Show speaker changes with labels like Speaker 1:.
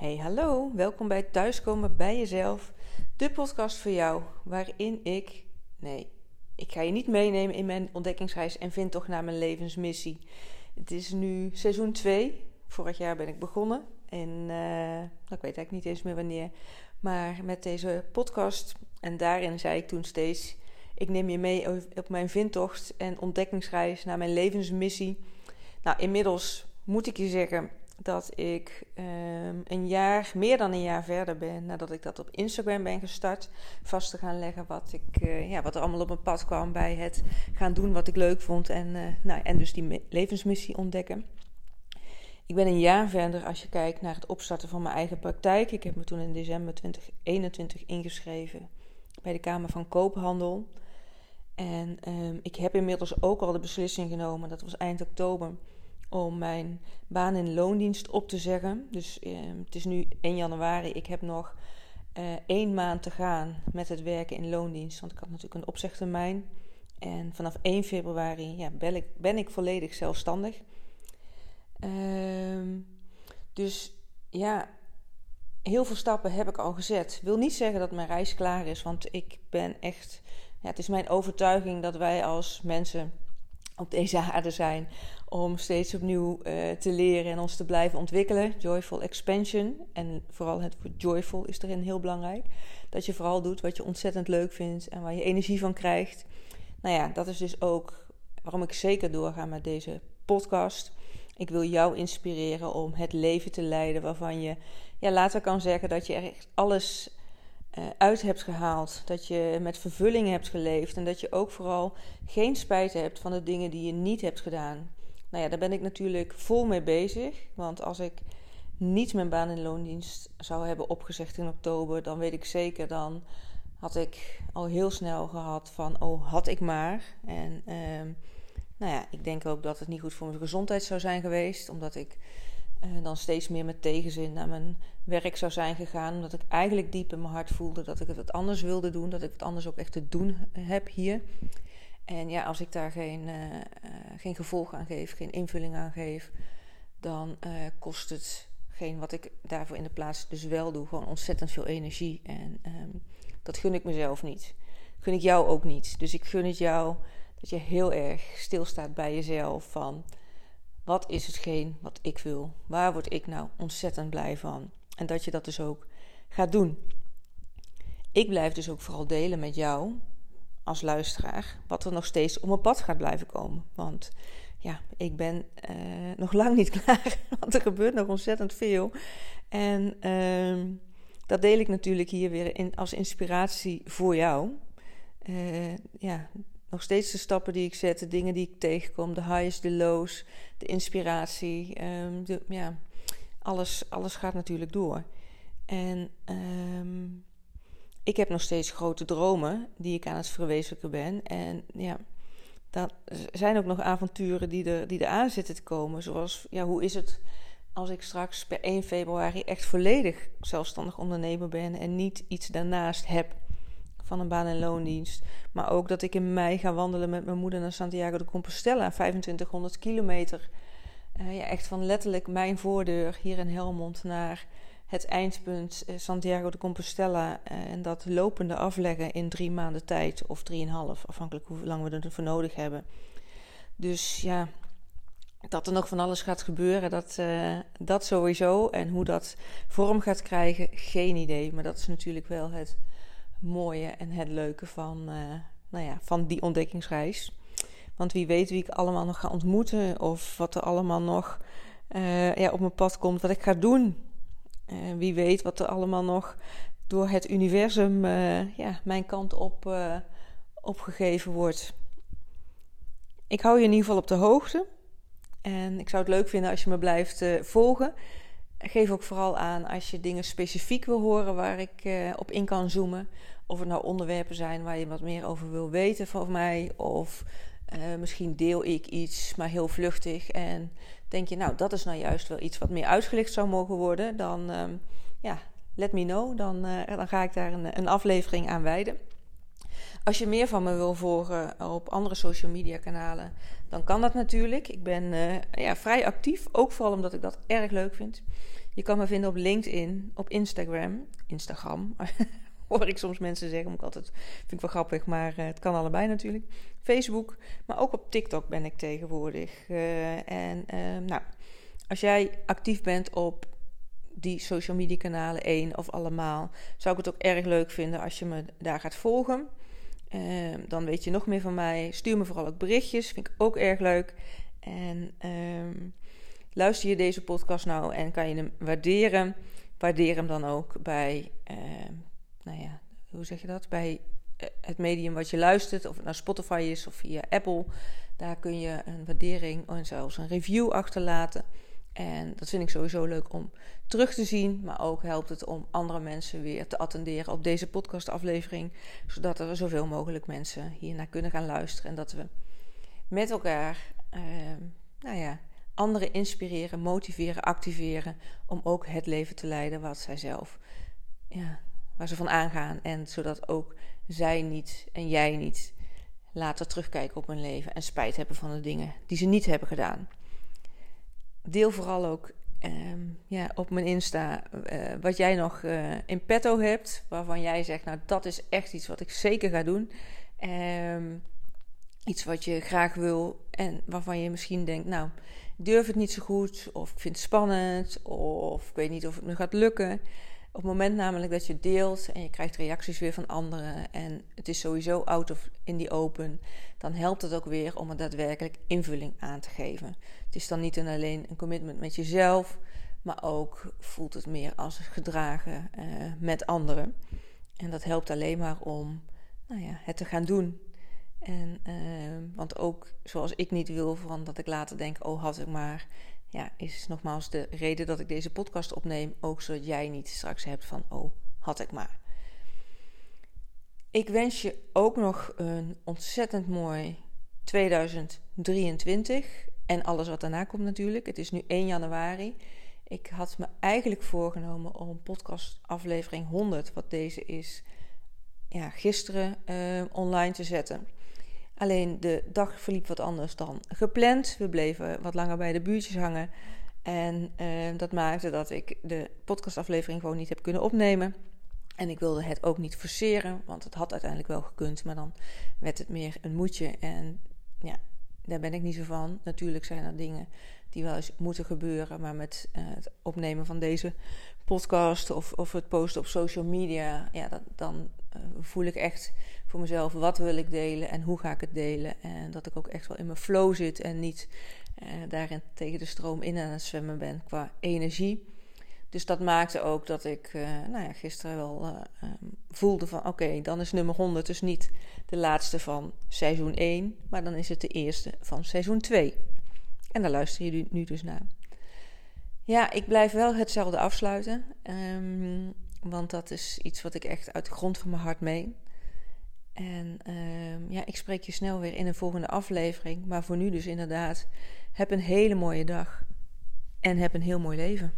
Speaker 1: Hey, hallo. Welkom bij Thuiskomen bij Jezelf. De podcast voor jou waarin ik... Nee, ik ga je niet meenemen in mijn ontdekkingsreis en vind toch naar mijn levensmissie. Het is nu seizoen 2. Vorig jaar ben ik begonnen. En uh, ik weet eigenlijk niet eens meer wanneer. Maar met deze podcast. En daarin zei ik toen steeds... Ik neem je mee op mijn vindtocht en ontdekkingsreis naar mijn levensmissie. Nou, inmiddels moet ik je zeggen dat ik um, een jaar, meer dan een jaar verder ben nadat ik dat op Instagram ben gestart. Vast te gaan leggen wat, ik, uh, ja, wat er allemaal op mijn pad kwam bij het gaan doen wat ik leuk vond. En, uh, nou, en dus die levensmissie ontdekken. Ik ben een jaar verder als je kijkt naar het opstarten van mijn eigen praktijk. Ik heb me toen in december 2021 ingeschreven bij de Kamer van Koophandel. En um, ik heb inmiddels ook al de beslissing genomen, dat was eind oktober om mijn baan in loondienst op te zeggen. Dus eh, het is nu 1 januari. Ik heb nog uh, één maand te gaan met het werken in loondienst. Want ik had natuurlijk een opzegtermijn. En vanaf 1 februari ja, ben, ik, ben ik volledig zelfstandig. Uh, dus ja, heel veel stappen heb ik al gezet. Wil niet zeggen dat mijn reis klaar is, want ik ben echt. Ja, het is mijn overtuiging dat wij als mensen op deze aarde zijn om steeds opnieuw uh, te leren en ons te blijven ontwikkelen. Joyful expansion. En vooral het woord joyful is erin heel belangrijk. Dat je vooral doet wat je ontzettend leuk vindt en waar je energie van krijgt. Nou ja, dat is dus ook waarom ik zeker doorga met deze podcast. Ik wil jou inspireren om het leven te leiden waarvan je ja, later kan zeggen dat je echt alles uit hebt gehaald. Dat je met vervulling hebt geleefd. En dat je ook vooral geen spijt hebt van de dingen die je niet hebt gedaan. Nou ja, daar ben ik natuurlijk vol mee bezig. Want als ik niet mijn baan in loondienst zou hebben opgezegd in oktober, dan weet ik zeker, dan had ik al heel snel gehad van, oh, had ik maar. En uh, nou ja, ik denk ook dat het niet goed voor mijn gezondheid zou zijn geweest, omdat ik uh, dan steeds meer met tegenzin naar mijn werk zou zijn gegaan. Omdat ik eigenlijk diep in mijn hart voelde dat ik het wat anders wilde doen. Dat ik het anders ook echt te doen heb hier. En ja, als ik daar geen, uh, uh, geen gevolg aan geef, geen invulling aan geef, dan kost het geen wat ik daarvoor in de plaats dus wel doe. Gewoon ontzettend veel energie. En um, dat gun ik mezelf niet. Gun ik jou ook niet. Dus ik gun het jou dat je heel erg stilstaat bij jezelf van wat is hetgeen wat ik wil? Waar word ik nou ontzettend blij van? En dat je dat dus ook gaat doen. Ik blijf dus ook vooral delen met jou als luisteraar wat er nog steeds op mijn pad gaat blijven komen. Want ja, ik ben uh, nog lang niet klaar, want er gebeurt nog ontzettend veel. En uh, dat deel ik natuurlijk hier weer in, als inspiratie voor jou. Uh, ja, nog steeds de stappen die ik zet, de dingen die ik tegenkom, de highs, de lows, de inspiratie. De, ja, alles, alles gaat natuurlijk door. En um, ik heb nog steeds grote dromen die ik aan het verwezenlijken ben. En ja, er zijn ook nog avonturen die er, die er aan zitten te komen. Zoals, ja, hoe is het als ik straks per 1 februari echt volledig zelfstandig ondernemer ben en niet iets daarnaast heb van een baan- en loondienst. Maar ook dat ik in mei ga wandelen met mijn moeder naar Santiago de Compostela, 2500 kilometer. Uh, ja, echt van letterlijk mijn voordeur hier in Helmond naar het eindpunt uh, Santiago de Compostela. Uh, en dat lopende afleggen in drie maanden tijd, of drieënhalf, afhankelijk hoe lang we ervoor nodig hebben. Dus ja, dat er nog van alles gaat gebeuren, dat, dat sowieso. En hoe dat vorm gaat krijgen, geen idee. Maar dat is natuurlijk wel het mooie en het leuke van, uh, nou ja, van die ontdekkingsreis. Want wie weet wie ik allemaal nog ga ontmoeten of wat er allemaal nog uh, ja, op mijn pad komt, wat ik ga doen. Uh, wie weet wat er allemaal nog door het universum ja, mijn kant op opgegeven wordt. Ik hou je in ieder geval op de hoogte. En ik zou het leuk vinden als je me blijft volgen. Geef ook vooral aan als je dingen specifiek wil horen waar ik uh, op in kan zoomen. Of het nou onderwerpen zijn waar je wat meer over wil weten van mij. Of uh, misschien deel ik iets, maar heel vluchtig. En denk je, nou, dat is nou juist wel iets wat meer uitgelicht zou mogen worden. Dan, um, ja, let me know. Dan, uh, dan ga ik daar een, een aflevering aan wijden. Als je meer van me wil volgen op andere social media kanalen, dan kan dat natuurlijk. Ik ben uh, ja, vrij actief, ook vooral omdat ik dat erg leuk vind. Je kan me vinden op LinkedIn, op Instagram, Instagram, hoor ik soms mensen zeggen, ik altijd, vind ik wel grappig, maar het kan allebei natuurlijk. Facebook, maar ook op TikTok ben ik tegenwoordig. en nou, als jij actief bent op die social media kanalen, één of allemaal, zou ik het ook erg leuk vinden als je me daar gaat volgen. Ehm, dan weet je nog meer van mij. Stuur me vooral ook berichtjes, vind ik ook erg leuk. En ehm, luister je deze podcast nou en kan je hem waarderen? Waardeer hem dan ook bij, ehm, nou ja, hoe zeg je dat? Bij eh, het medium wat je luistert, of het nou Spotify is of via Apple. Daar kun je een waardering en zelfs een review achterlaten. En dat vind ik sowieso leuk om terug te zien. Maar ook helpt het om andere mensen weer te attenderen op deze podcastaflevering. Zodat er zoveel mogelijk mensen hiernaar kunnen gaan luisteren. En dat we met elkaar uh, nou ja, anderen inspireren, motiveren, activeren. Om ook het leven te leiden wat zij zelf, ja, waar ze van aangaan. En zodat ook zij niet en jij niet later terugkijken op hun leven en spijt hebben van de dingen die ze niet hebben gedaan deel vooral ook ehm, ja, op mijn Insta uh, wat jij nog uh, in petto hebt. Waarvan jij zegt, nou dat is echt iets wat ik zeker ga doen. Um, iets wat je graag wil en waarvan je misschien denkt, nou durf het niet zo goed. Of ik vind het spannend. Of ik weet niet of het me gaat lukken. Op het moment namelijk dat je deelt en je krijgt reacties weer van anderen en het is sowieso out of in die open, dan helpt het ook weer om er daadwerkelijk invulling aan te geven. Het is dan niet alleen een commitment met jezelf, maar ook voelt het meer als gedragen uh, met anderen. En dat helpt alleen maar om nou ja, het te gaan doen. En, uh, want ook zoals ik niet wil van dat ik later denk, oh had ik maar ja, is nogmaals de reden dat ik deze podcast opneem. Ook zodat jij niet straks hebt van, oh, had ik maar. Ik wens je ook nog een ontzettend mooi 2023. En alles wat daarna komt natuurlijk. Het is nu 1 januari. Ik had me eigenlijk voorgenomen om podcast aflevering 100, wat deze is, ja, gisteren uh, online te zetten. Alleen de dag verliep wat anders dan gepland. We bleven wat langer bij de buurtjes hangen. En uh, dat maakte dat ik de podcastaflevering gewoon niet heb kunnen opnemen. En ik wilde het ook niet forceren, want het had uiteindelijk wel gekund. Maar dan werd het meer een moedje. En ja, daar ben ik niet zo van. Natuurlijk zijn er dingen die wel eens moeten gebeuren. Maar met uh, het opnemen van deze podcast of, of het posten op social media, ja, dat, dan uh, voel ik echt voor mezelf wat wil ik delen en hoe ga ik het delen. En dat ik ook echt wel in mijn flow zit en niet uh, daarin tegen de stroom in aan het zwemmen ben qua energie. Dus dat maakte ook dat ik nou ja, gisteren wel um, voelde van oké, dan is nummer 100 dus niet de laatste van seizoen 1, maar dan is het de eerste van seizoen 2. En daar luister je nu dus naar. Ja, ik blijf wel hetzelfde afsluiten. Um, want dat is iets wat ik echt uit de grond van mijn hart meen. En uh, ja, ik spreek je snel weer in een volgende aflevering. Maar voor nu dus inderdaad, heb een hele mooie dag. En heb een heel mooi leven.